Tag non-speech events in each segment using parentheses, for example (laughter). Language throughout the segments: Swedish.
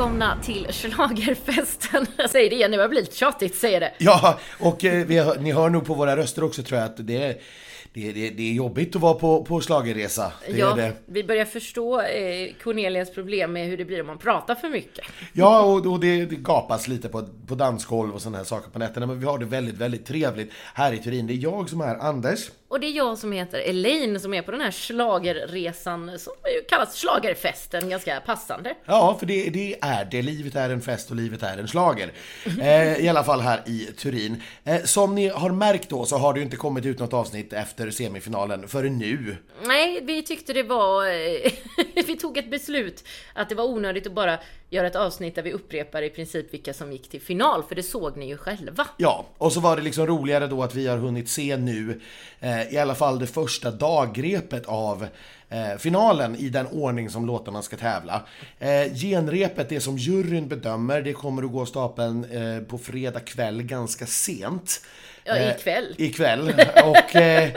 välkomna till Schlagerfesten. (laughs) Jag säger det igen, det börjar bli lite tjatigt, säger det. Ja, och eh, hör, ni hör nog på våra röster också tror jag att det är, det, det, det är jobbigt att vara på, på slagerresa. Det ja, är det. vi börjar förstå eh, Cornelias problem med hur det blir om man pratar för mycket. Ja, och, och det, det gapas lite på, på dansgolv och sådana här saker på nätterna. Men vi har det väldigt, väldigt trevligt här i Turin. Det är jag som är Anders. Och det är jag som heter Elaine som är på den här slagerresan som ju kallas slagerfesten, ganska passande. Ja, för det, det är det. Livet är en fest och livet är en slager. (laughs) Eh, I alla fall här i Turin. Eh, som ni har märkt då så har det ju inte kommit ut något avsnitt efter semifinalen förrän nu. Nej, vi tyckte det var... eh, (laughs) vi tog ett beslut att det var onödigt att bara göra ett avsnitt där vi upprepar i princip vilka som gick till final, för det såg ni ju själva. Ja, och så var det liksom roligare då att vi har hunnit se nu eh, i alla fall det första dagrepet av eh, finalen i den ordning som låtarna ska tävla. Eh, genrepet, det som juryn bedömer, det kommer att gå stapeln eh, på fredag kväll ganska sent. Ja, Eh, ikväll. Ikväll. (laughs) Och eh,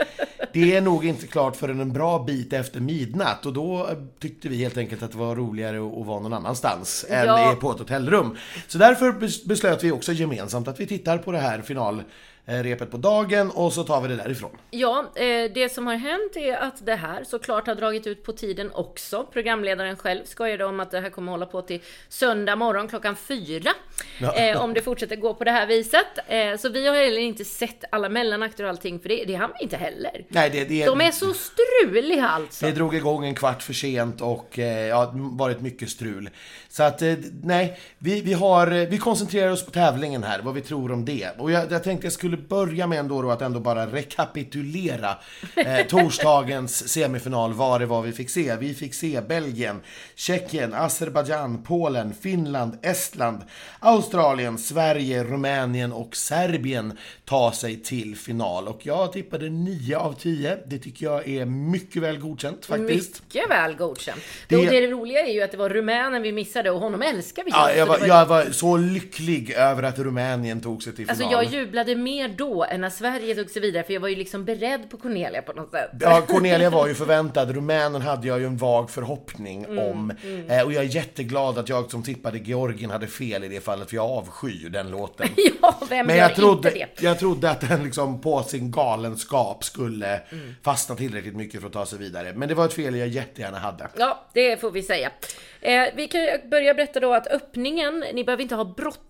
det är nog inte klart förrän en bra bit efter midnatt. Och då eh, tyckte vi helt enkelt att det var roligare att vara någon annanstans Ja. än på ett hotellrum. Så därför bes- beslöt vi också gemensamt att vi tittar på det här finalrepet på dagen och så tar vi det därifrån. Ja, eh, det som har hänt är att det här såklart har dragit ut på tiden också. Programledaren själv skojade om att det här kommer hålla på till söndag morgon klockan fyra. Ja. Eh, om det fortsätter gå på det här viset. Eh, så vi har heller inte sett alla mellanakter och allting, för det, det hann vi inte heller. Nej, det, det, De är så struliga alltså. det drog igång en kvart för sent och eh, ja, varit mycket strul. Så att, eh, nej, vi, vi, har, eh, vi koncentrerar oss på tävlingen här, vad vi tror om det. Och jag, jag tänkte jag skulle börja med ändå då att ändå bara rekapitulera eh, torsdagens semifinal, vad det var vi fick se. Vi fick se Belgien, Tjeckien, Azerbajdzjan, Polen, Finland, Estland, Australien, Sverige, Rumänien och Serbien ta sig till final. Och jag tippade 9 av 10. Det tycker jag är mycket väl godkänt faktiskt. Mycket väl godkänt. Det-. Och det roliga är ju att det var rumänen vi missade och honom älskar vi ju. Ja, jag, var, jag var så lycklig över att Rumänien tog sig till Alltså final. jag jublade mer då än när Sverige tog sig vidare, för jag var ju liksom beredd på Cornelia på något sätt. Ja, Cornelia var ju förväntad. Rumänen hade jag ju en vag förhoppning Mm, om. Eh, och jag är jätteglad att jag som tippade Georgien hade fel i det fallet, för jag avskyr den låten. (laughs) Ja, vem Men gör jag trodde, inte det? jag trodde att den liksom på sin galenskap skulle Mm. fastna tillräckligt mycket för att ta sig vidare. Men det var ett fel jag jättegärna hade. Ja, det får vi säga. Eh, vi kan börja berätta då att öppningen, ni behöver inte ha bråttom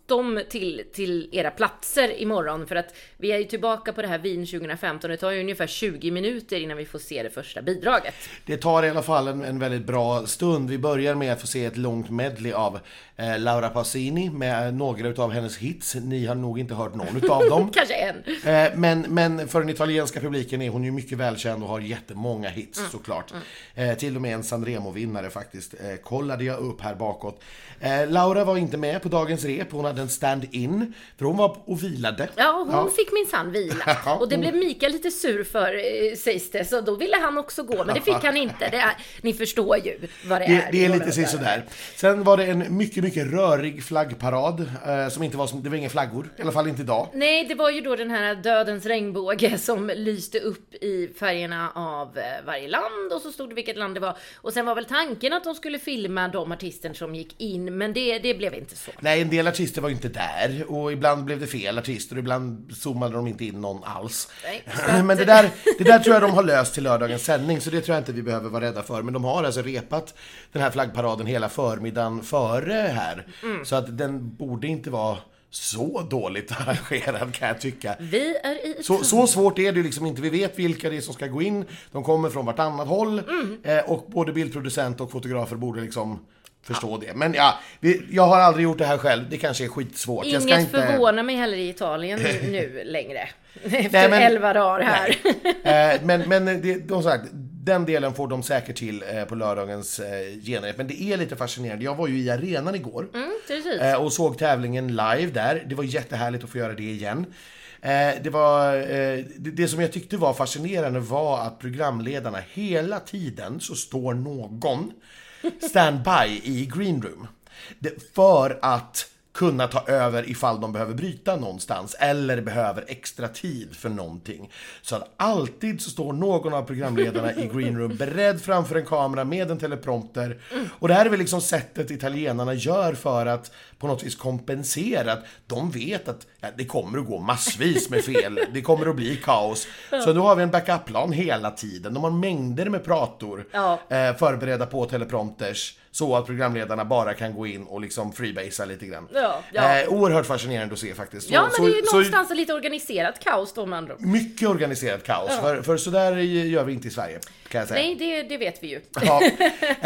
till, till era platser imorgon för att vi är ju tillbaka på det här Wien 2015. Det tar ju ungefär 20 minuter innan vi får se det första bidraget. Det tar i alla fall en, en väldigt bra stund. Vi börjar med att få se ett långt medley av eh, Laura Pausini med några utav hennes hits. Ni har nog inte hört någon utav (laughs) dem. Kanske en. Eh, Men, men för den italienska publiken är hon ju mycket välkänd och har jättemånga hits Mm. såklart. Eh, till och med en Sanremo-vinnare faktiskt, eh, kollade jag upp här bakåt. Eh, Laura var inte med på dagens rep, hon hade en stand-in, för hon var och vilade. Ja, hon fick minsann vila. (laughs) Ja, Och det hon- blev Mikael lite sur för, eh, sägs det, så då ville han också gå, men det fick han inte. Det är, ni förstår ju vad det, Det, är. det är lite på sådär. Sen var det en mycket, mycket rörig flaggparad. Eh, som inte var som, det var inga flaggor, i alla fall inte idag. Nej, det var ju då den här dödens regnbåge som lyste upp i färgerna av eh, varje land och så stod det vilket land det var. Och sen var väl tanken att de skulle filma de artister som gick in, men det, det blev inte så. Nej, en del artister var ju inte där och ibland blev det fel artister och ibland zoomade de inte in någon alls. Nej, (laughs) Men det där, det där tror jag de har löst till lördagens sändning så det tror jag inte vi behöver vara rädda för. Men de har alltså repat den här flaggparaden hela förmiddagen före här. Mm. Så att den borde inte vara så dåligt (laughs) arrangerad kan jag tycka. Vi är i... Så, så svårt är det ju liksom inte. Vi vet vilka det är som ska gå in. De kommer från vartannat håll. Mm. Eh, och både bildproducent och fotografer borde liksom förstå det. Men ja, vi, jag har aldrig gjort det här själv. Det kanske är skitsvårt. jag Inget inte... förvånar mig heller i Italien nu, (laughs) längre. Efter Nej, men- 11 dagar här. Eh, men men det, de sagt, den delen får de säkert till eh, på lördagens eh, genrep. Men det är lite fascinerande. Jag var ju i arenan igår. Mm. Eh, och såg tävlingen live där. Det var jättehärligt att få göra det igen. Eh, det, var, eh, det, det som jag tyckte var fascinerande var att programledarna hela tiden så står någon standby i green room. För att kunna ta över ifall de behöver bryta någonstans eller behöver extra tid för någonting. Så att alltid så står någon av programledarna i Green Room beredd framför en kamera med en teleprompter. Och det här är väl liksom sättet italienarna gör för att på något vis kompensera. Att de vet att ja, det kommer att gå massvis med fel. Det kommer att bli kaos. Så då har vi en backup-plan hela tiden. De har mängder med prator Ja. eh, förberedda på teleprompters. Så att programledarna bara kan gå in och liksom freebasea lite grann. Ja, ja. Eh, oerhört fascinerande att se faktiskt. Så, Ja, men så, det är ju så någonstans ett lite organiserat kaos då med andra mycket organiserat kaos. För, för sådär gör vi inte i Sverige, kan jag säga. Nej, det, det vet vi ju. Ja. (laughs)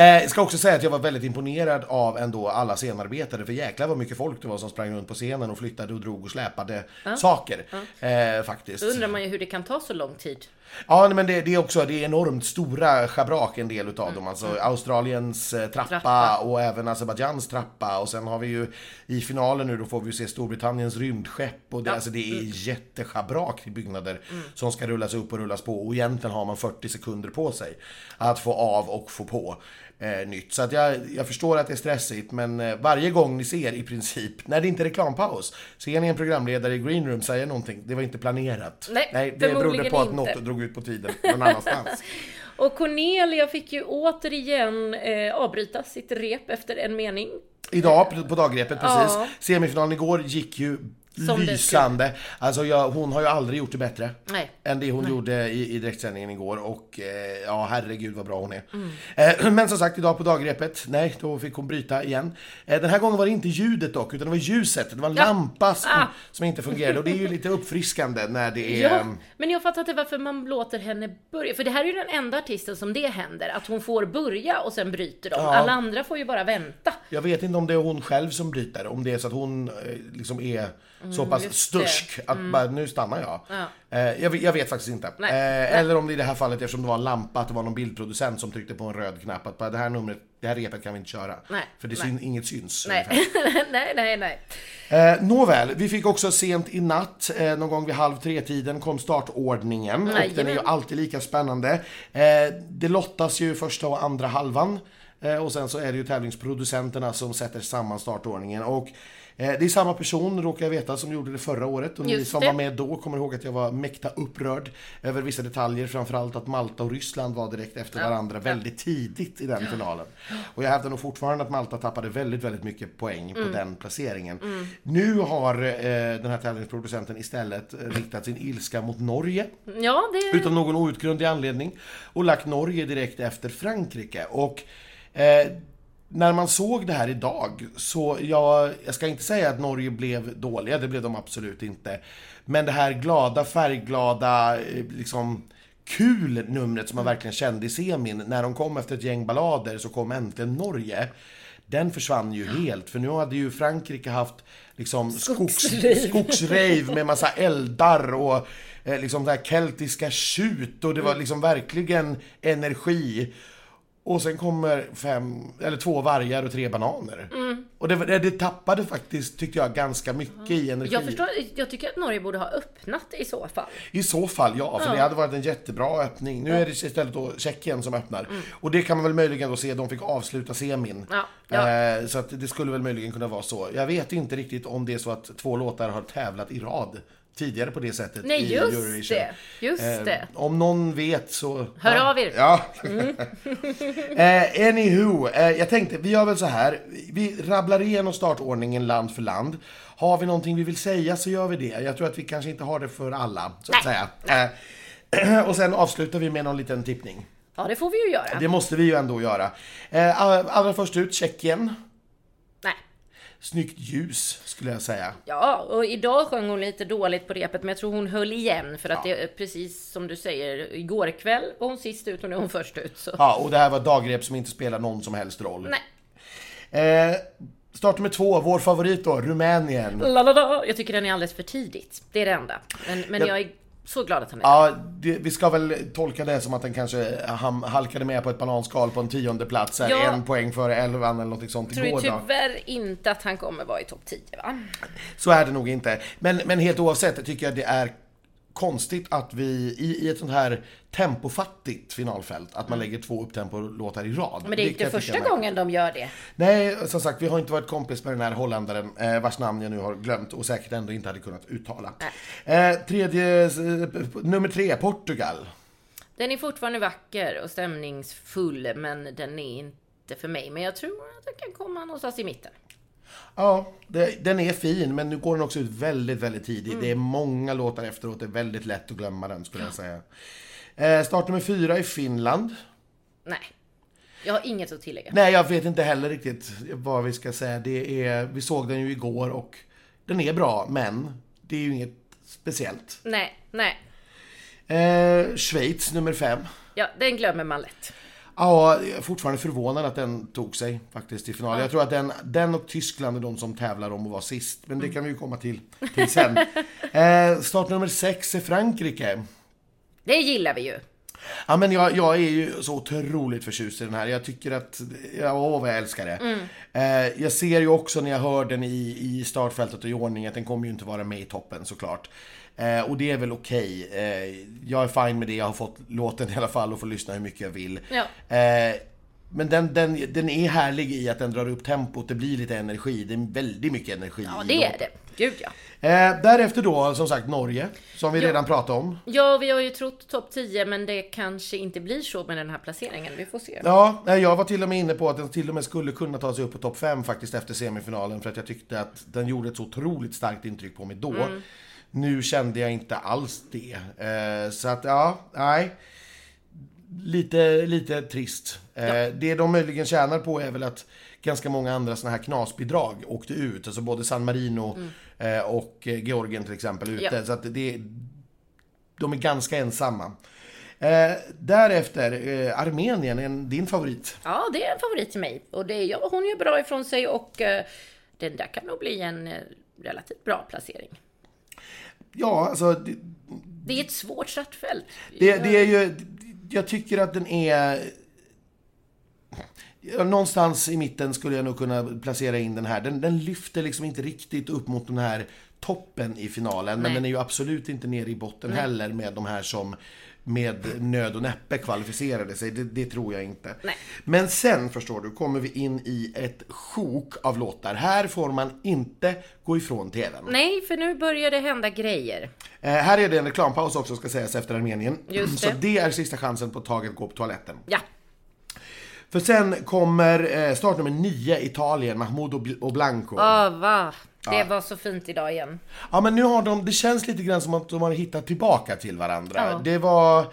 Eh, ska också säga att jag var väldigt imponerad av ändå alla scenarbetare, för jäklar vad mycket folk det var som sprang runt på scenen och flyttade och drog och släpade saker. Eh, faktiskt. Då undrar man ju hur det kan ta så lång tid. Ja, men det, det är också det är enormt stora schabrak en del utav dem. Alltså Australiens eh, trappa, Trappa. och även Azerbajdzjans trappa. Och sen har vi ju i finalen nu då får vi ju se Storbritanniens rymdskepp. Och det, Ja. alltså, det är jätteschabrak till byggnader som ska rullas upp och rullas på. Och egentligen har man 40 sekunder på sig att få av och få på. Eh, nytt. Så att jag, jag förstår att det är stressigt men eh, varje gång ni ser i princip, (laughs) när det inte är reklampaus, ser ni en programledare i green room säga någonting, det var inte planerat. Nej, det berodde på att inte. något drog ut på tiden någon annanstans. (laughs) Och Cornelia fick ju återigen eh, avbryta sitt rep efter en mening. Idag på- på dagrepet, precis. Ja. Semifinalen igår gick ju Som lysande. Alltså jag, hon har ju aldrig gjort det bättre. Nej. Än det hon gjorde i, i direktsändningen igår och eh, ja herregud vad bra hon är. Mm. Eh, (clears throat) men som sagt idag på dagrepet, nej då fick hon bryta igen. Eh, den här gången var det inte ljudet dock utan det var ljuset. Det var en Ja. lampa som, Ah. som inte fungerade och det är ju (laughs) lite uppfriskande när det är... Ja, men jag fattar inte varför man låter henne börja. För det här är ju den enda artisten som det händer. Att hon får börja och sen bryter de. Ja. Alla andra får ju bara vänta. Jag vet inte om det är hon själv som bryter, om det är så att hon eh, liksom är så pass Mm, stursk att bara, nu stannar jag. Ja. Eh, jag, vet- jag vet faktiskt inte. Nej. Eh, Nej. eller om det i det här fallet, eftersom det var en lampa, att det var någon bildproducent som tryckte på en röd knapp att bara, det här numret, det här repet kan vi inte köra. Nej. För det Nej. syn, inget syns. Nej, (laughs) nej, nej, nej. Eh, nåväl, vi fick också sent i natt, eh, någon gång vid halv tre-tiden kom startordningen. Och den är ju alltid lika spännande. Eh, det lottas ju första och andra halvan. Och sen så är det ju tävlingsproducenterna som sätter samman startordningen. Och det är samma person, råkar jag veta, som gjorde det förra året. Och ni som var med då kommer ihåg att jag var mäkta upprörd över vissa detaljer. Framförallt att Malta och Ryssland var direkt efter varandra väldigt tidigt i den finalen. Och jag hävdar nog fortfarande att Malta tappade väldigt, väldigt mycket poäng Mm. på den placeringen. Nu har eh, den här tävlingsproducenten istället eh, riktat sin ilska mot Norge. Ja, det... Utan någon outgrundlig anledning. Och lagt Norge direkt efter Frankrike. Och eh, när man såg det här idag, så jag, jag ska inte säga att Norge blev dåliga, det blev de absolut inte. Men det här glada, färgglada, eh, liksom kul numret som man verkligen kände i semin, när de kom efter ett gäng ballader så kom äntligen Norge. Den försvann ju helt, för nu hade ju Frankrike haft liksom skogs, Skogsrave. skogsrave med massa eldar och eh, liksom det här keltiska tjut och det var liksom verkligen energi. Och sen kommer fem, eller två vargar och tre bananer. Och det, det, tappade faktiskt, tyckte jag, ganska mycket i energi. Jag förstår, jag tycker att Norge borde ha öppnat i så fall. I så fall, ja. För Ja. det hade varit en jättebra öppning. Nu är det istället då Tjeckien som öppnar. Och det kan man väl möjligen då se, de fick avsluta semin. Mm. Ja, ja. Eh, så att det skulle väl möjligen kunna vara så. Jag vet inte riktigt om det är så att två låtar har tävlat i rad tidigare på det sättet Nej, i just Eurovision. det. Just Eh, det. Om någon vet så... Hör ja. av er. Ja. (laughs) eh, anywho, eh, jag tänkte, vi gör väl så här. Vi rabblar igenom startordningen land för land. Har vi någonting vi vill säga så gör vi det. Jag tror att vi kanske inte har det för alla, så att Nej. säga. Eh, (clears throat) och sen avslutar vi med någon liten tippning. Ja, det får vi ju göra. Det måste vi ju ändå göra. Eh, allra först ut, Tjeckien. Snyggt ljus, skulle jag säga. Ja, och idag sjöng hon lite dåligt på repet, men jag tror hon höll igen för att det är precis som du säger, igår kväll var hon sist ut och nu är hon först ut. Så. Ja, och det här var dagrep som inte spelar någon som helst roll. Nej. Eh, start nummer två, vår favorit då, Rumänien. Lalala. Jag tycker den är alldeles för tidigt. Det är det enda. Men, men jag är så glad att han är Ja, det, vi ska väl tolka det som att den kanske ham, halkade med på ett bananskal på en tionde plats. här, Ja. En poäng före elvan eller något sånt tror igår då. tyvärr inte att han kommer vara i topp 10 va? Så är det nog inte. Men, men helt oavsett tycker jag det är konstigt att vi i, i ett sånt här tempofattigt finalfält, att man lägger två upptempo-låtar i rad. Mm. Men det är inte tycka första gången de gör det. Nej, som sagt, vi har inte varit kompis med den här holländaren eh, vars namn jag nu har glömt och säkert ändå inte hade kunnat uttala. Eh, tredje, eh, nummer tre, Portugal. Den är fortfarande vacker och stämningsfull, men den är inte för mig. Men jag tror att den kan komma någonstans i mitten. Ja, det, den är fin, men nu går den också ut väldigt, väldigt tidigt. Det är många låtar efteråt, det är väldigt lätt att glömma den skulle jag säga. Eh, start nummer fyra är Finland. Nej, jag har inget att tillägga. Nej, jag vet inte heller riktigt vad vi ska säga. Det är, vi såg den ju igår och den är bra, men det är ju inget speciellt. Nej, nej. Eh, Schweiz, nummer fem. Ja, den glömmer man lätt. Ja, jag är fortfarande förvånad att den tog sig faktiskt i final. Jag tror att den, den och Tyskland är de som tävlar om att vara sist. Men det kan vi ju komma till, till sen. (laughs) Eh, start nummer sex är Frankrike. Det gillar vi ju. Ja, men jag, jag är ju så otroligt förtjust i den här. Jag tycker att, ja, åh vad jag älskar det. Eh, jag ser ju också när jag hör den i, i startfältet och i ordning att den kommer ju inte vara med i toppen såklart. Eh, och det är väl okej. Eh, jag är fine med det, jag har fått låten i alla fall och får lyssna hur mycket jag vill. Ja. Eh, men den, den, den är härlig i att den drar upp tempot, det blir lite energi. Det är väldigt mycket energi Ja, det är det. Gud ja. Eh, därefter då, som sagt, Norge. Som vi Ja. redan pratade om. Ja, vi har ju trott topp 10, men det kanske inte blir så med den här placeringen. Vi får se. Ja, jag var till och med inne på att den till och med skulle kunna ta sig upp på topp 5 faktiskt efter semifinalen för att jag tyckte att den gjorde ett så otroligt starkt intryck på mig då. Nu kände jag inte alls det. Eh, så att ja, nej. Lite, lite trist. Eh, Det de möjligen tjänar på är väl att ganska många andra såna här knasbidrag åkte ut. Alltså både San Marino eh, och Georgien till exempel ute. Ja. Så att det, de är ganska ensamma. Eh, därefter, eh, Armenien, en, din favorit. Ja, det är en favorit till mig. Och det är, ja, hon gör bra ifrån sig och eh, den där kan nog bli en relativt bra placering. Ja, alltså det, Det är ett svårt startfält. det, det är ju... Jag tycker att den är... Någonstans i mitten skulle jag nog kunna placera in den här. Den, den lyfter liksom inte riktigt upp mot den här toppen i finalen. Men Nej. den är ju absolut inte nere i botten heller med de här som med nöd och näppe kvalificerade sig. Det, det tror jag inte. Nej. Men sen, förstår du, kommer vi in i ett sjok av låtar. Här får man inte gå ifrån TVn. Nej, för nu börjar det hända grejer. Eh, här är det en reklampaus också ska sägas efter Armenien. Just Så det. det är sista chansen på att taget gå på toaletten. Ja, För sen kommer eh, startnummer 9, Italien, Mahmoud och Bl- och Blanco. Åh, va? Det var så fint idag igen. Ja men nu har de, det känns lite grann som att de har hittat tillbaka till varandra. Ja. Det var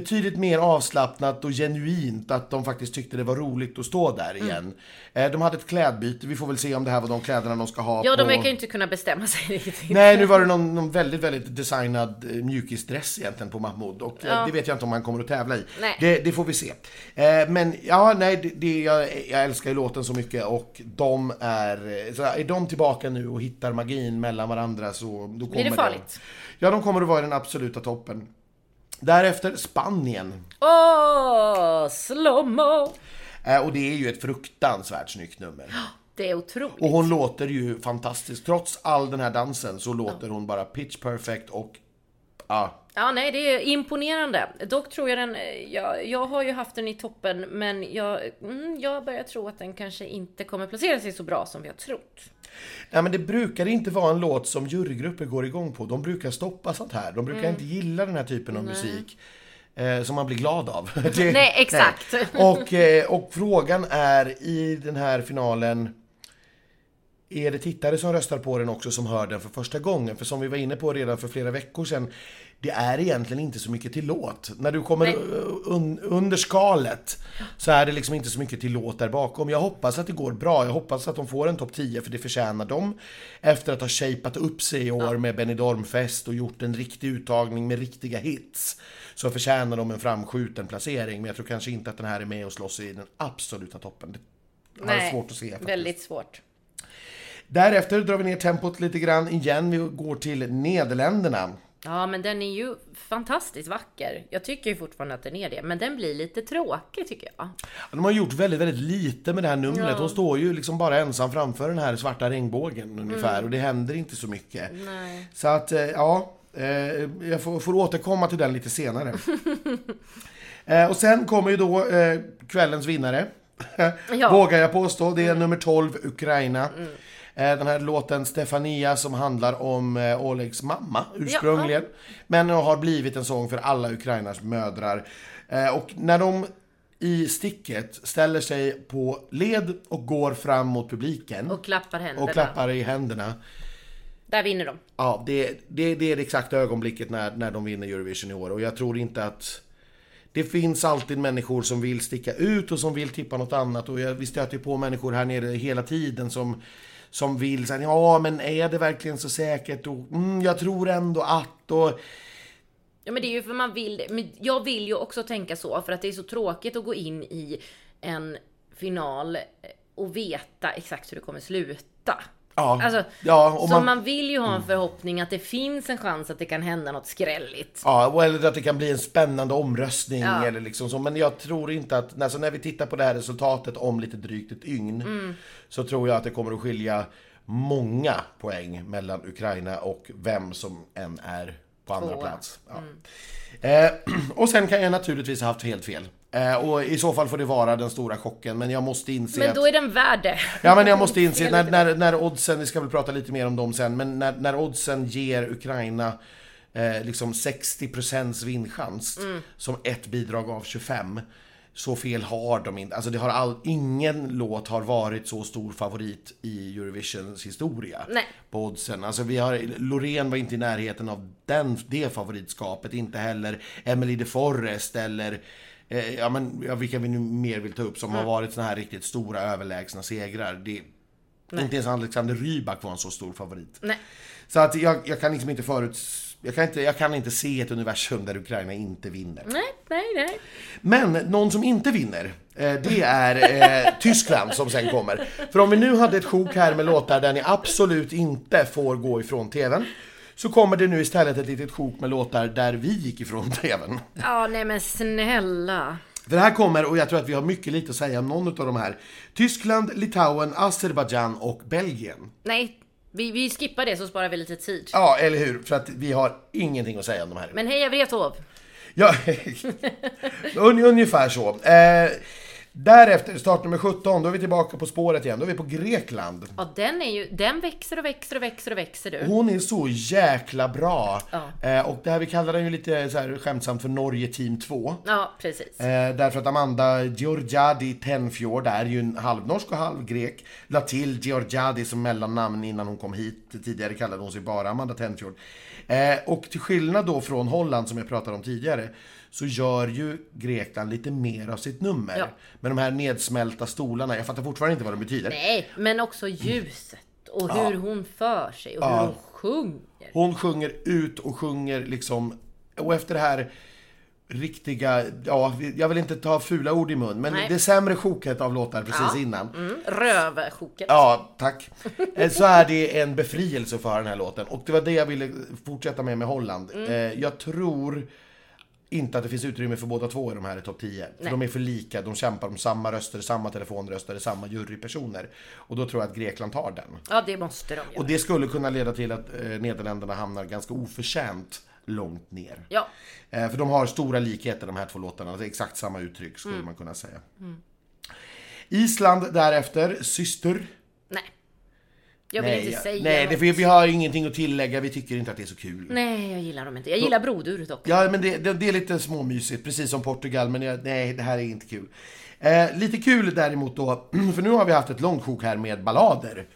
betydligt mer avslappnat och genuint att de faktiskt tyckte det var roligt att stå där Mm. igen. Eh, de hade ett klädbyte, vi får väl se om det här var de kläderna de ska ha Ja, på... de verkar ju inte kunna bestämma sig (laughs) riktigt. Nej, nu var det någon, någon väldigt, väldigt designad eh, mjukisdress egentligen på Mahmoud och eh, Ja. det vet jag inte om han kommer att tävla i. Nej. Det, det får vi se. Men ja, nej, det, det, jag, jag älskar ju låten så mycket och de är, så är de tillbaka nu och hittar magin mellan varandra så då kommer det farligt? Ja, de kommer att vara i den absoluta toppen. Därefter Spanien. Åh, slowmo! Eh, och det är ju ett fruktansvärt snyggt nummer. (gasps) Det är otroligt. Och hon låter ju fantastiskt. Trots all den här dansen så låter hon bara pitch perfect och ja, Ja, nej, det är imponerande. Dock tror jag den... Jag, jag har ju haft den i toppen, men jag, mm, jag börjar tro att den kanske inte kommer placera sig så bra som vi har trott. Nej men det brukar inte vara en låt som jurygrupper går igång på. De brukar stoppa sånt här. De Mm. brukar inte gilla den här typen av musik. Eh, som man blir glad av. (laughs) Det- Nej, exakt. nej. Och, eh, och frågan är i den här finalen är det tittare som röstar på den också som hör den för första gången? För som vi var inne på redan för flera veckor sedan, det är egentligen inte så mycket till låt. När du kommer Nej. un, under skalet så är det liksom inte så mycket till låt där bakom. Jag hoppas att det går bra. Jag hoppas att de får en topp 10 för det förtjänar de. Efter att ha shapat upp sig i år med Benidormfest och gjort en riktig uttagning med riktiga hits. Så förtjänar de en framskjuten placering. Men jag tror kanske inte att den här är med och slåss i den absoluta toppen. Det har jag svårt att se. faktiskt. väldigt svårt. Därefter drar vi ner tempot lite grann igen. Vi går till Nederländerna. Ja, men den är ju fantastiskt vacker. Jag tycker ju fortfarande att den är det, men den blir lite tråkig tycker jag. De har gjort väldigt, väldigt lite med det här numret. Ja. Hon står ju liksom bara ensam framför den här svarta regnbågen ungefär och det händer inte så mycket. Nej. Så att, eh, ja. Eh, jag får, får återkomma till den lite senare. (laughs) eh, och sen kommer ju då kvällens vinnare. Ja. (laughs) Vågar jag påstå. Det är nummer 12, Ukraina. Eh, Den här låten Stefania som handlar om eh, Olegs mamma ursprungligen. Men har blivit en sång för alla Ukrainas mödrar. Eh, Och när de i sticket ställer sig på led och går fram mot publiken Och klappar händerna. och klappar i händerna. Där vinner de. Ja, det, det, det är det exakta ögonblicket när, när de vinner Eurovision i år. Och jag tror inte att... Det finns alltid människor som vill sticka ut och som vill tippa något annat. Och jag, vi stöter ju på människor här nere hela tiden som, som vill säga ja men är det verkligen så säkert? Och, mm, jag tror ändå att... Och, Ja men det är ju för man vill det. Men jag vill ju också tänka så för att det är så tråkigt att gå in i en final och veta exakt hur det kommer sluta ja, Alltså, ja, så man, man vill ju ha en förhoppning att det finns en chans att det kan hända något skrälligt. Ja, eller att det kan bli en spännande omröstning Ja. eller liksom så. Men jag tror inte att, alltså när vi tittar på det här resultatet om lite drygt ett dygn, Mm. så tror jag att det kommer att skilja många poäng mellan Ukraina och vem som än är på andra plats. Ja. Eh, (clears throat) och sen kan jag naturligtvis ha haft helt fel. Eh, och i så fall får det vara den stora chocken, men jag måste inse Men att... då är den värd det. Ja men jag måste (laughs) inse, när, när, när oddsen, vi ska väl prata lite mer om dem sen, men när, när oddsen ger Ukraina eh, liksom 60% vinchans som ett bidrag av 25 så fel har de inte. Alltså det har all, ingen låt har varit så stor favorit i Eurovisions historia. Nej. På oddsen. Alltså vi har, Loreen var inte i närheten av den, det favoritskapet. Inte heller Emily de Forest eller eh, ja, men, ja, vilka vi nu mer vill ta upp som har varit såna här riktigt stora överlägsna segrar. Det, inte ens Alexander Rybak var en så stor favorit. Nej. Så att jag, jag kan liksom inte förut... Jag kan inte, jag kan inte se ett universum där Ukraina inte vinner. Nej, nej, nej. Men någon som inte vinner, eh, det är eh, (laughs) Tyskland som sen kommer. För om vi nu hade ett sjok här med låtar där ni absolut inte får gå ifrån TVn, så kommer det nu istället ett litet sjok med låtar där vi gick ifrån TVn. Ja, nej men snälla. För det här kommer, och jag tror att vi har mycket lite att säga om någon av de här. Tyskland, Litauen, Azerbajdzjan och Belgien. Nej, vi, vi skippar det så sparar vi lite tid. Ja, eller hur? För att vi har ingenting att säga om de här. Men heja Wrethov! Ja, (laughs) un, ungefär så. Eh, därefter, startnummer 17, då är vi tillbaka på spåret igen. Då är vi på Grekland. Ja, den är ju, den växer och växer och växer och växer du. Hon är så jäkla bra. Ja. Eh, och det här, vi kallar den ju lite så här skämtsamt för Norge Team 2. Ja, precis. Eh, därför att Amanda Georgiadi Tenfjord är ju en halvnorsk och halvgrek. La till Georgiadi som mellannamn innan hon kom hit. Tidigare kallade hon sig bara Amanda Tenfjord. Eh, och till skillnad då från Holland som jag pratade om tidigare så gör ju Grekland lite mer av sitt nummer. Ja. Med de här nedsmälta stolarna. Jag fattar fortfarande inte vad de betyder. Nej, men också ljuset och hur hon för sig och hur hon sjunger. Hon sjunger ut och sjunger liksom, och efter det här riktiga, ja, jag vill inte ta fula ord i mun, men Nej. det sämre sjoket av låtar precis Ja. innan. Mm, rövsjoket. Ja, tack. Eh, Så är det en befrielse för den här låten. Och det var det jag ville fortsätta med med Holland. Mm. Eh, Jag tror inte att det finns utrymme för båda två i de här i topp 10. För Nej. de är för lika, de kämpar om samma röster, samma telefonröster, samma jurypersoner. Och då tror jag att Grekland tar den. Ja, det måste de göra. Och det skulle kunna leda till att eh, Nederländerna hamnar ganska oförtjänt långt ner. Ja, Eh, för de har stora likheter de här två låtarna. Det är exakt samma uttryck skulle Mm. man kunna säga. Island därefter, Syster. nej. Jag vill inte jag- säga nej det, vi, vi har ingenting att tillägga. Vi tycker inte att det är så kul. Nej, jag gillar dem inte. Jag gillar brodur dock. Ja, men det, det, det är lite småmysigt, precis som Portugal. Men jag, nej, det här är inte kul. Eh, lite kul däremot då, (clears throat) för nu har vi haft ett långt sjok här med ballader.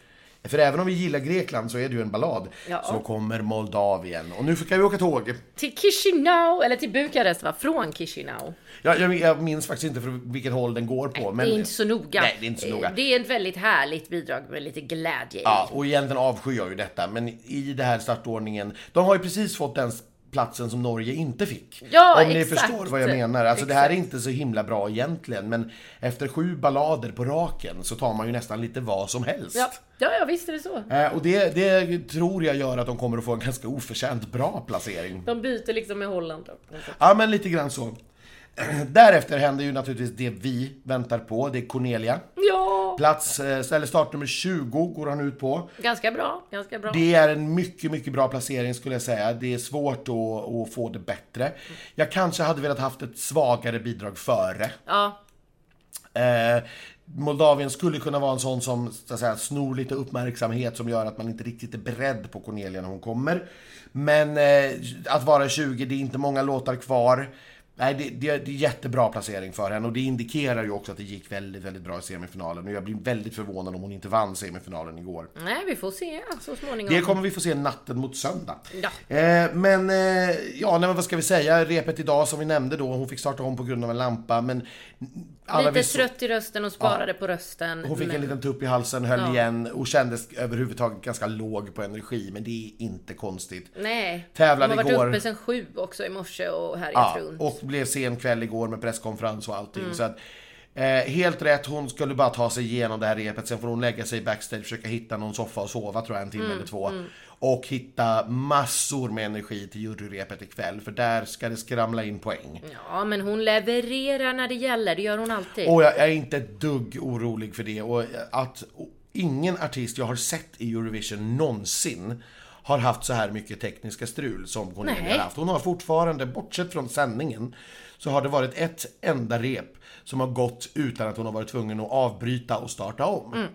För även om vi gillar Grekland så är det ju en ballad. Ja. Så kommer Moldavien. Och nu ska vi åka tåg. Till Chisinau, eller till Bukarest va? Från Chisinau. Jag, jag, jag minns faktiskt inte för vilket håll den går på. Men, det är inte så noga. Nej, det är inte så noga. Det är ett väldigt härligt bidrag med lite glädje. Ja, och egentligen avskyr jag ju detta, men i det här startordningen, de har ju precis fått den platsen som Norge inte fick. Ja, Om ni exakt. förstår vad jag menar. Alltså det här är Exakt. inte så himla bra egentligen, men efter sju ballader på raken så tar man ju nästan lite vad som helst. Ja, ja, ja visst är det så. Eh, Och det, det tror jag gör att de kommer att få en ganska oförtjänt bra placering. De byter liksom med Holland. då. Ja, men lite grann så. (clears throat) Därefter händer ju naturligtvis det vi väntar på, det är Cornelia. Ja! Plats, eh, eller startnummer 20 går han ut på. Ganska bra, ganska bra. Det är en mycket, mycket bra placering skulle jag säga. Det är svårt att, att få det bättre. Jag kanske hade velat haft ett svagare bidrag före. Ja, Eh, Moldavien skulle kunna vara en sån som så att säga, snor lite uppmärksamhet som gör att man inte riktigt är beredd på Cornelia när hon kommer. Men eh, att vara 20, det är inte många låtar kvar. Nej, det, det, det är jättebra placering för henne och det indikerar ju också att det gick väldigt, väldigt bra i semifinalen. Och jag blir väldigt förvånad om hon inte vann semifinalen igår. nej vi får se så småningom. Det kommer vi få se natten mot söndag. Ja. Eh, men, eh, ja, nej, men vad ska vi säga? Repet idag som vi nämnde då, hon fick starta om på grund av en lampa, men... Lite vi så- trött i rösten och sparade på rösten. hon fick men- en liten tupp i halsen, höll Ja. igen och kändes överhuvudtaget ganska låg på energi, men det är inte konstigt. Nej. Tävlade Hon har varit igår. uppe sen sju också i morse och härjat Ja, runt. och blev sen kväll igår med presskonferens och allting. Mm. Så att, eh, helt rätt, hon skulle bara ta sig igenom det här repet. Sen får hon lägga sig backstage, försöka hitta någon soffa och sova tror jag en timme Mm, eller två. Och hitta massor med energi till juryrepet ikväll, för där ska det skramla in poäng. Ja, men hon levererar när det gäller. Det gör hon alltid. Och jag är inte ett dugg orolig för det. Och att ingen artist jag har sett i Eurovision någonsin har haft så här mycket tekniska strul som Cornelia Nej. har haft. Hon har fortfarande, bortsett från sändningen, så har det varit ett enda rep som har gått utan att hon har varit tvungen att avbryta och starta om. Mm.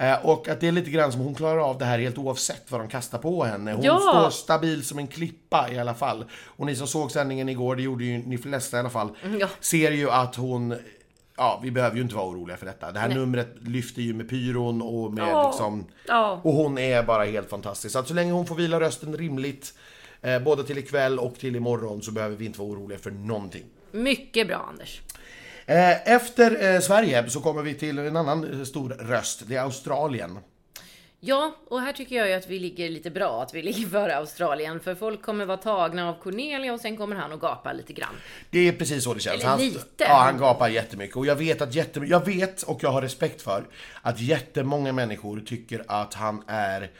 Eh, Och att det är lite grann som hon klarar av det här helt oavsett vad de kastar på henne. Hon Ja. står stabil som en klippa i alla fall. Och ni som såg sändningen igår, det gjorde ju ni flesta i alla fall, ja. ser ju att hon Ja, vi behöver ju inte vara oroliga för detta. Det här numret lyfter ju med pyron och med Ja. liksom... Ja. Och hon är bara helt fantastisk. Så att så länge hon får vila rösten rimligt, eh, både till ikväll och till imorgon, så behöver vi inte vara oroliga för någonting. Mycket bra Anders. Eh, efter eh, Sverige så kommer vi till en annan eh, stor röst. Det är Australien. Ja, och här tycker jag ju att vi ligger lite bra, att vi (laughs) ligger före Australien. För folk kommer vara tagna av Cornelia och sen kommer han att gapa lite grann. Det är precis så det känns. Eller Han, lite. Ja, han gapar jättemycket. Och jag vet att jättem- jag vet och jag har respekt för att jättemånga människor tycker att han är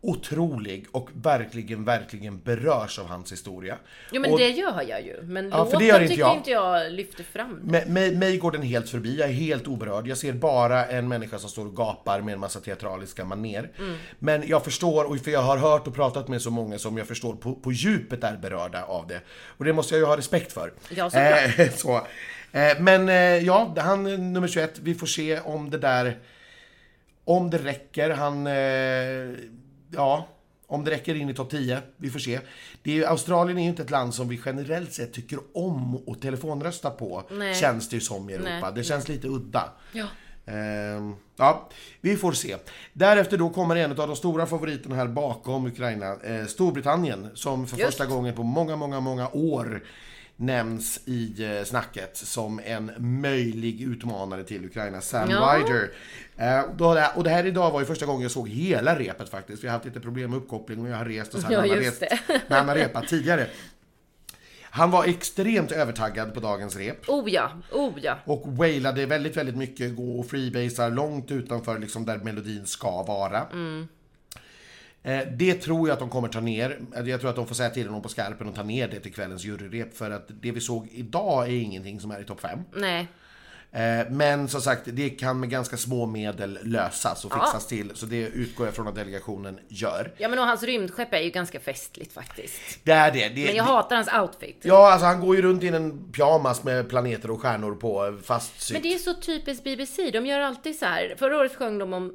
otrolig och verkligen, verkligen berörs av hans historia. Jo men och det gör jag ju. Men Ja, låten det gör inte tycker jag. inte jag lyfter fram. Mig, mig, mig går den helt förbi, jag är helt oberörd. Jag ser bara en människa som står och gapar med en massa teatraliska maner. Mm. Men jag förstår, och för jag har hört och pratat med så många som jag förstår på, på djupet är berörda av det. Och det måste jag ju ha respekt för. Ja, såklart. Eh, (laughs) så. Eh, men eh, ja, han är nummer 21. Vi får se om det där... Om det räcker. Han... Eh, ja, om det räcker in i topp 10. Vi får se. Det är, Australien är ju inte ett land som vi generellt sett tycker om att telefonrösta på. Nej. Känns det ju som i Europa. Nej. Det känns lite udda. Ja. Ehm, ja, vi får se. Därefter då kommer en av de stora favoriterna här bakom Ukraina, eh, Storbritannien, som för Just. första gången på många, många, många år nämns i eh, snacket som en möjlig utmanare till Ukraina, Sam Ja. Ryder. Eh, och det här idag var ju första gången jag såg hela repet faktiskt. Vi har haft lite problem med uppkoppling och jag har rest och så här Ja, när han har rest- när han har repat tidigare. Han var extremt övertaggad på dagens rep. Oh ja, oh ja. Och wailade väldigt, väldigt mycket, gå och freebasar långt utanför liksom där melodin ska vara. Eh, Eh, det tror jag att de kommer ta ner. Eh, jag tror att de får säga till honom på skarpen och ta ner det till kvällens juryrep. För att det vi såg idag är ingenting som är i topp 5. Nej. Men som sagt, det kan med ganska små medel lösas och fixas till. Så det utgår jag från att delegationen gör. Ja men och hans rymdskepp är ju ganska festligt faktiskt. Det är det. det, Men jag det hatar hans outfit. Ja, alltså han går ju runt i en pyjamas med planeter och stjärnor på fastsytt. Men det är så typiskt BBC. De gör alltid så här. Förra året sjöng de om,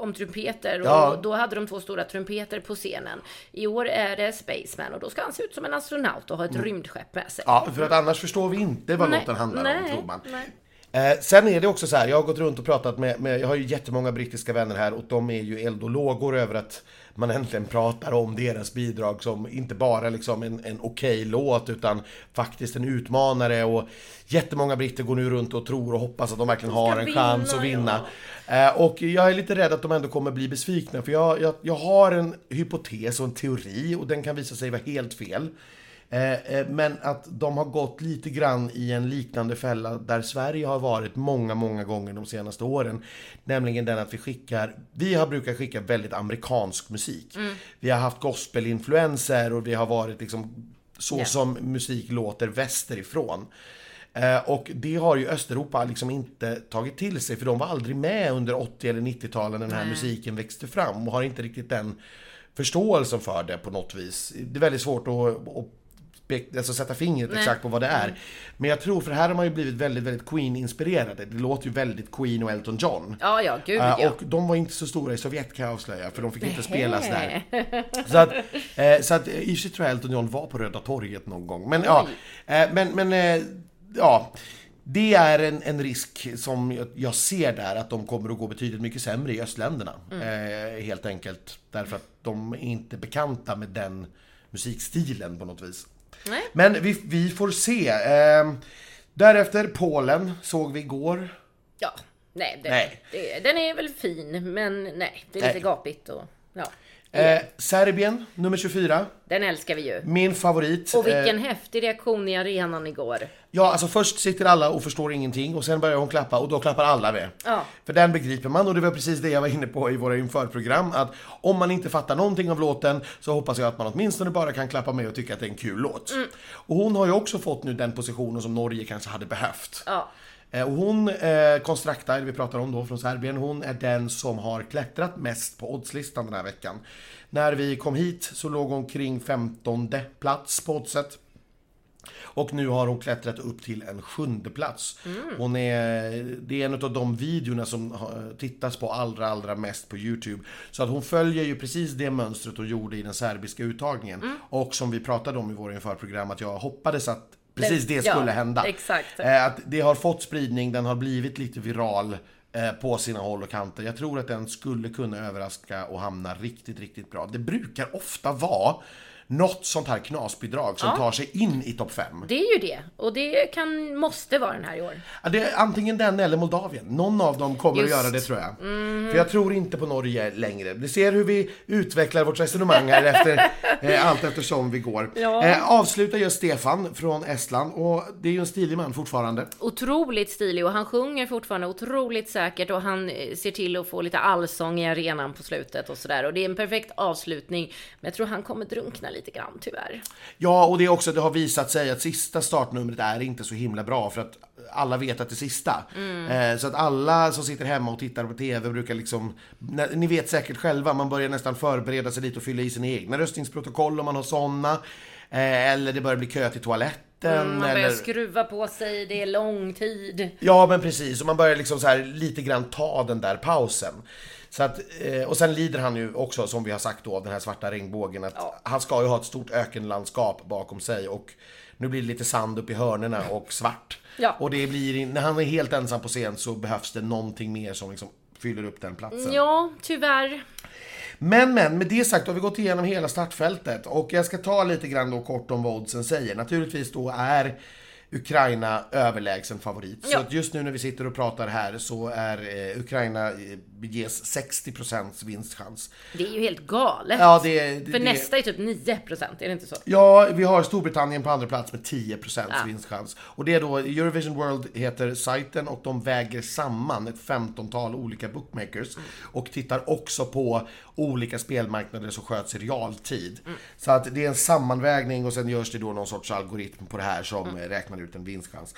om trumpeter och Ja. då hade de två stora trumpeter på scenen. I år är det Spaceman och då ska han se ut som en astronaut och ha ett rymdskepp med sig. Mm. Ja, för att annars förstår vi inte vad Nej, låten handlar om, nej, tror man. nej. Eh, sen är det också så här, jag har gått runt och pratat med, med, jag har ju jättemånga brittiska vänner här och de är ju eld och lågor över att man äntligen pratar om deras bidrag som inte bara liksom en, en okej låt utan faktiskt en utmanare och jättemånga britter går nu runt och tror och hoppas att de verkligen har en vinna, chans att vinna. ja. Eh, och jag är lite rädd att de ändå kommer bli besvikna för jag, jag, jag har en hypotes och en teori och den kan visa sig vara helt fel. Eh, eh, Men att de har gått lite grann i en liknande fälla där Sverige har varit många, många gånger de senaste åren. Nämligen den att vi skickar, vi har brukat skicka väldigt amerikansk musik. Vi har haft gospelinfluenser och vi har varit liksom så Ja. som musik låter västerifrån. Eh, och det har ju Östeuropa liksom inte tagit till sig för de var aldrig med under 80 eller 90-talen när den här Nej. musiken växte fram och har inte riktigt den förståelsen för det på något vis. Det är väldigt svårt att, att spek- alltså sätta fingret Nej. exakt på vad det är. Men jag tror, för här har man ju blivit väldigt, väldigt Queen-inspirerade. Det låter ju väldigt Queen och Elton John. Ja, ja, gud Eh, ja. och de var inte så stora i Sovjet kan jag avslöja, för de fick inte spelas där. (laughs) Så att, eh, så att eh, i och för tror jag Elton John var på Röda torget någon gång. Men ja, men, men ja. Det är en, en risk som jag, ser där, att de kommer att gå betydligt mycket sämre i östländerna. Eh, helt enkelt. Därför att de är inte bekanta med den musikstilen på något vis. Nej. Men vi, vi får se. Eh, därefter Polen såg vi igår. Ja, nej, den, Nej. Det, den är väl fin, men nej, det är lite Nej. gapigt och ja. Eh, Serbien, nummer 24. Den älskar vi ju. Min favorit. Och vilken Eh, häftig reaktion i arenan igår. ja, alltså först sitter alla och förstår ingenting och sen börjar hon klappa och då klappar alla med. Ja. För den begriper man och det var precis det jag var inne på i våra införprogram. Att om man inte fattar någonting av låten så hoppas jag att man åtminstone bara kan klappa med och tycka att det är en kul låt. Mm. Och hon har ju också fått nu den positionen som Norge kanske hade behövt. Ja. Eh, Och hon, eh, Konstrakta, vi pratar om då från Serbien, hon är den som har klättrat mest på oddslistan den här veckan. När vi kom hit så låg hon kring 15 plats på oddset. Och nu har hon klättrat upp till en sjunde plats. Hon är, det är en av de videorna som tittas på allra, allra mest på Youtube. Så att hon följer ju precis det mönstret hon gjorde i den serbiska uttagningen. Och som vi pratade om i våra införprogram, att jag hoppades att precis det Ja, skulle hända. exakt. Eh, Att det har fått spridning, den har blivit lite viral eh, på sina håll och kanter. Jag tror att den skulle kunna överraska och hamna riktigt, riktigt bra. Det brukar ofta vara något sånt här knasbidrag som Ja. tar sig in i topp 5. Det är ju det. Och det kan, måste vara den här i år. Ja, det är antingen den eller Moldavien. Någon av dem kommer Just. att göra det tror jag. För jag tror inte på Norge längre. Vi ser hur vi utvecklar vårt resonemang här efter (laughs) eh, allt eftersom vi går. Ja. Eh, avslutar just Stefan från Estland och det är ju en stilig man fortfarande. Otroligt stilig och han sjunger fortfarande otroligt säkert och han eh, ser till att få lite allsång i arenan på slutet och sådär. Och det är en perfekt avslutning. Men jag tror han kommer drunkna lite grann tyvärr. Ja, och det är också, det har visat sig att sista startnumret är inte så himla bra för att alla vet att det är sista. Eh, så att alla som sitter hemma och tittar på TV brukar liksom, ni vet säkert själva, man börjar nästan förbereda sig lite och fylla i sina egna röstningsprotokoll om man har sådana. Eh, eller det börjar bli kö till toaletten. Man börjar eller... skruva på sig, det är lång tid. Ja, men precis. Och man börjar liksom så här lite grann ta den där pausen. Så att, eh, och sen lider han ju också, som vi har sagt då, av den här svarta regnbågen. Att Ja. Han ska ju ha ett stort ökenlandskap bakom sig och nu blir det lite sand upp i hörnerna och svart. Ja. Och det blir, när han är helt ensam på scen så behövs det någonting mer som liksom fyller upp den platsen. Ja, tyvärr. Men, men, med det sagt har vi gått igenom hela startfältet och jag ska ta lite grann då kort om vad oddsen säger. Naturligtvis då är Ukraina överlägsen favorit. Så Ja. att just nu när vi sitter och pratar här så är eh, Ukraina eh, ges 60% vinstchans. Det är ju helt galet. Ja, det, det, För det, nästa är typ 9%, är det inte så? Ja, vi har Storbritannien på andra plats med 10% Ja. vinstchans. Och det är då, Eurovision World heter sajten och de väger samman ett 15-tal olika bookmakers. Och tittar också på olika spelmarknader som sköts i realtid. Så att det är en sammanvägning och sen görs det då någon sorts algoritm på det här som eh, räknar ut en vinstchans.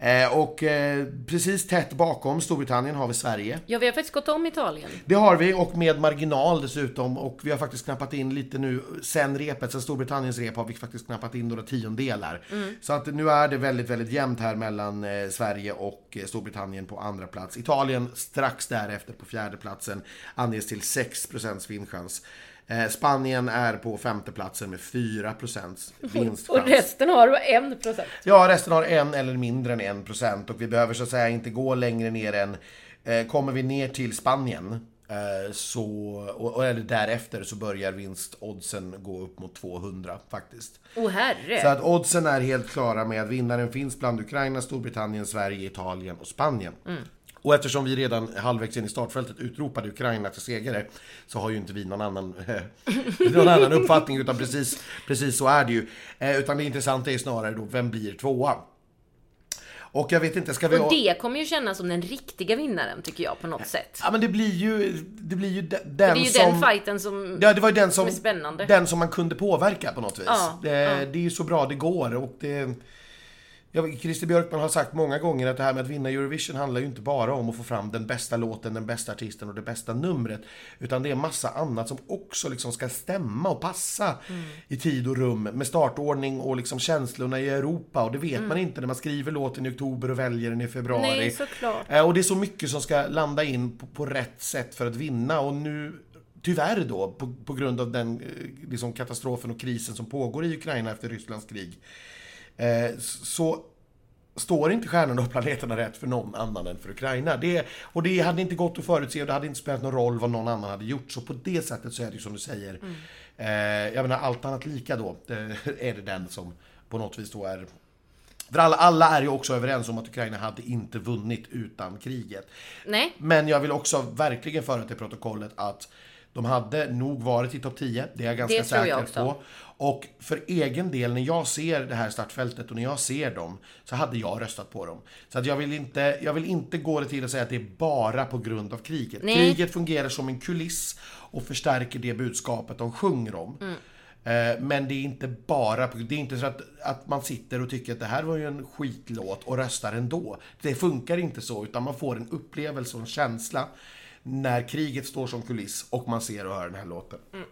Eh, och eh, precis tätt bakom Storbritannien har vi Sverige. Ja, vi har faktiskt gått om Italien. Det har vi och med marginal dessutom och vi har faktiskt knappat in lite nu sen repet, sen Storbritanniens rep har vi faktiskt knappat in några tiondelar. Så att nu är det väldigt, väldigt jämnt här mellan eh, Sverige och Storbritannien på andra plats. Italien strax därefter på fjärde platsen anges till 6% vinstchans. Eh, Spanien är på femte platsen med 4% vinstchans. Och resten har 1%. Ja, resten har en eller mindre än en procent och vi behöver så att säga inte gå längre ner än... Eh, kommer vi ner till Spanien eh, så, och, eller därefter så börjar vinstoddsen gå upp mot 200 faktiskt. Åh oh, herre. Så att oddsen är helt klara med att vinnaren finns bland Ukraina, Storbritannien, Sverige, Italien och Spanien. Och eftersom vi redan halvvägs in i startfältet utropade Ukraina till segrare så har ju inte vi någon annan, (laughs) någon annan uppfattning utan precis, precis så är det ju. Eh, utan det intressanta är snarare då, vem blir tvåa? Och jag vet inte, ska vi... Och det kommer ju kännas som den riktiga vinnaren tycker jag på något sätt. Ja men det blir ju, det blir ju de- den Det är ju som... den fighten som... Ja, det var ju den som, är spännande. den som man kunde påverka på något vis. Ja, det, ja. det är ju så bra det går och det... Ja, Christer Björkman har sagt många gånger att det här med att vinna Eurovision handlar ju inte bara om att få fram den bästa låten, den bästa artisten och det bästa numret. Utan det är massa annat som också liksom ska stämma och passa mm. i tid och rum med startordning och liksom känslorna i Europa. Och det vet mm. man inte när man skriver låten i oktober och väljer den i februari. Nej, såklart. Eh, och det är så mycket som ska landa in på, på rätt sätt för att vinna. Och nu tyvärr då, på, på grund av den eh, liksom, katastrofen och krisen som pågår i Ukraina efter Rysslands krig, Eh, så står inte stjärnorna och planeterna rätt för någon annan än för Ukraina. Det, och det hade inte gått att förutse och det hade inte spelat någon roll vad någon annan hade gjort. Så på det sättet så är det som du säger. Mm. Eh, jag menar allt annat lika då, (laughs) är det den som på något vis då är för alla, alla är ju också överens om att Ukraina hade inte vunnit utan kriget. Nej. Men jag vill också verkligen föra till protokollet att de hade nog varit i topp 10, det är jag ganska säker på. Och för egen del, när jag ser det här startfältet och när jag ser dem, så hade jag röstat på dem. Så att jag vill inte, jag vill inte gå det till att säga att det är bara på grund av kriget. Nej. Kriget fungerar som en kuliss och förstärker det budskapet de sjunger om. Mm. Eh, men det är inte bara, det är inte så att, att man sitter och tycker att det här var ju en skitlåt och röstar ändå. Det funkar inte så, utan man får en upplevelse och en känsla när kriget står som kuliss och man ser och hör den här låten. Mm.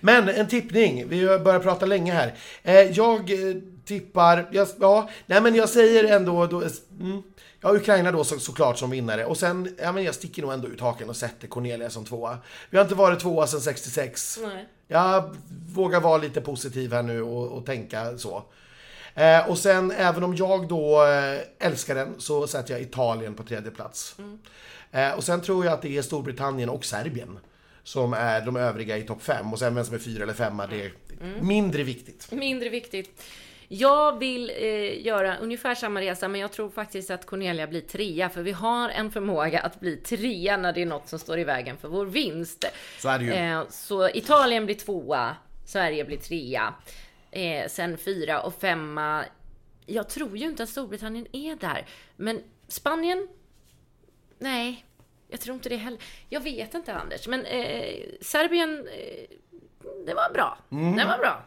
Men en tippning, vi har börjat prata länge här. Eh, jag eh, tippar, jag, ja, nej men jag säger ändå, då, mm, ja Ukraina då så, såklart som vinnare. Och sen, ja men jag sticker nog ändå ut haken och sätter Cornelia som tvåa. Vi har inte varit tvåa sedan 66. Nej. Jag vågar vara lite positiv här nu och, och tänka så. Eh, och sen, även om jag då eh, älskar den, så sätter jag Italien på tredje plats. Mm. Eh, och sen tror jag att det är Storbritannien och Serbien som är de övriga i topp 5. Och sen vem som är fyra eller femma, det är mm. mindre viktigt. Mindre viktigt. Jag vill eh, göra ungefär samma resa, men jag tror faktiskt att Cornelia blir trea, för vi har en förmåga att bli trea när det är något som står i vägen för vår vinst. Så är det ju. Eh, så Italien blir tvåa, Sverige blir trea, eh, sen fyra och femma. Jag tror ju inte att Storbritannien är där, men Spanien Nej, jag tror inte det heller. Jag vet inte Anders, men eh, Serbien, eh, det var bra. Mm. Det var bra.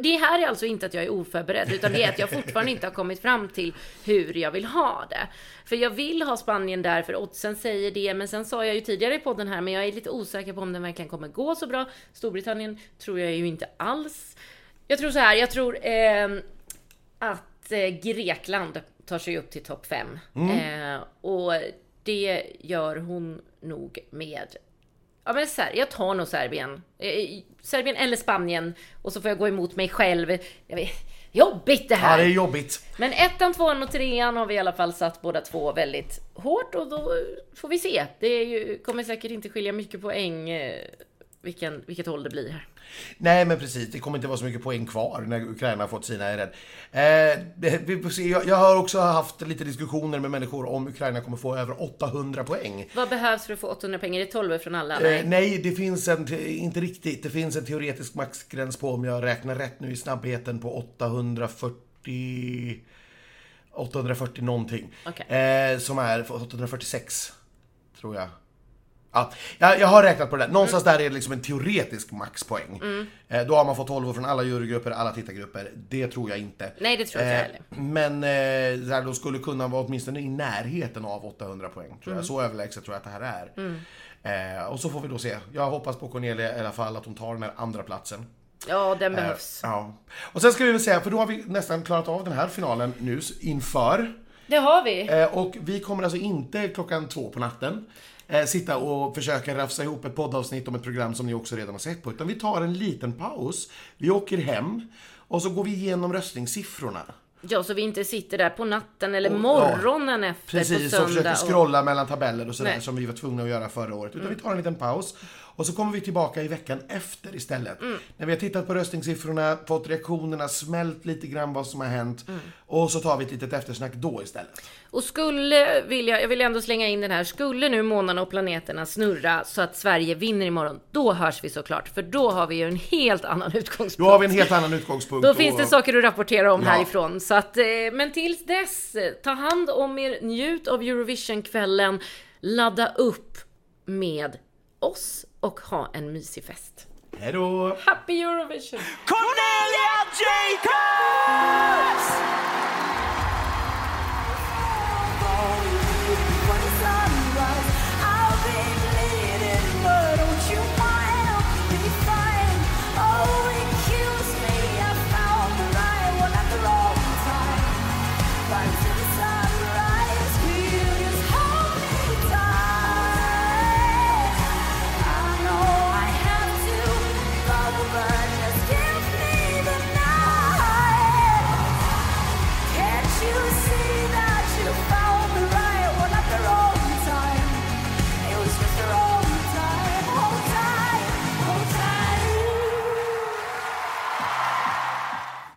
Det här är alltså inte att jag är oförberedd, utan det är att jag fortfarande inte har kommit fram till hur jag vill ha det. För jag vill ha Spanien där, för oddsen säger det, men sen sa jag ju tidigare i podden här, men jag är lite osäker på om den verkligen kommer gå så bra. Storbritannien tror jag ju inte alls. Jag tror så här, jag tror eh, att eh, Grekland tar sig upp till topp 5. Mm. Eh, och det gör hon nog med Ja men så här, jag tar nog Serbien. Eh, Serbien eller Spanien. Och så får jag gå emot mig själv. Vet, jobbigt det här! Ja, det är jobbigt. Men ettan, tvåan och trean har vi i alla fall satt båda två väldigt hårt och då får vi se. Det ju, kommer säkert inte skilja mycket poäng eh, vilken, vilket håll det blir här. Nej, men precis. Det kommer inte vara så mycket poäng kvar när Ukraina har fått sina, är rädd. Eh. Jag, jag, har också haft lite diskussioner med människor om Ukraina kommer få över 800 poäng. Vad behövs för att få 800 poäng? Är det 12 från alla? Nej, eh, nej det finns en, inte riktigt. Det finns en teoretisk maxgräns på, om jag räknar rätt nu i snabbheten, på 840 840 någonting. Okay. Eh, som är 846, tror jag. Ja, jag, jag har räknat på det där. Någonstans mm. där är det liksom en teoretisk maxpoäng. Mm. Eh, då har man fått 12 från alla jurygrupper, alla tittargrupper. Det tror jag inte. Nej, det tror jag inte eh, Men eh, där de skulle kunna vara åtminstone i närheten av 800 poäng. Tror mm. jag. Så överlägset tror jag att det här är. Mm. Eh, och så får vi då se. Jag hoppas på Cornelia i alla fall, att hon tar den här andra platsen. Ja, den eh, behövs. ja. Och sen ska vi väl säga, för då har vi nästan klarat av den här finalen nu inför. Det har vi. Eh, och vi kommer alltså inte klockan två på natten eh, sitta och försöka rafsa ihop ett poddavsnitt om ett program som ni också redan har sett på. Utan vi tar en liten paus, vi åker hem och så går vi igenom röstningssiffrorna. Ja, så vi inte sitter där på natten eller och, morgonen ja, efter precis, på söndag. Precis, och försöker scrolla och... mellan tabeller och sådär som vi var tvungna att göra förra året. Utan mm. vi tar en liten paus. Och så kommer vi tillbaka i veckan efter istället. Mm. När vi har tittat på röstningssiffrorna, fått reaktionerna, smält lite grann vad som har hänt. Mm. Och så tar vi ett litet eftersnack då istället. Och skulle, vill jag, vill ändå slänga in den här, skulle nu månarna och planeterna snurra så att Sverige vinner imorgon, då hörs vi såklart. För då har vi ju en helt annan utgångspunkt. Då har vi en helt annan utgångspunkt. Då finns det saker att rapportera om ja. härifrån. Så att, eh, men tills dess, ta hand om er, njut av Eurovision-kvällen, ladda upp med oss och ha en mysig fest. Hejdå! Happy Eurovision! Cornelia Jacobs!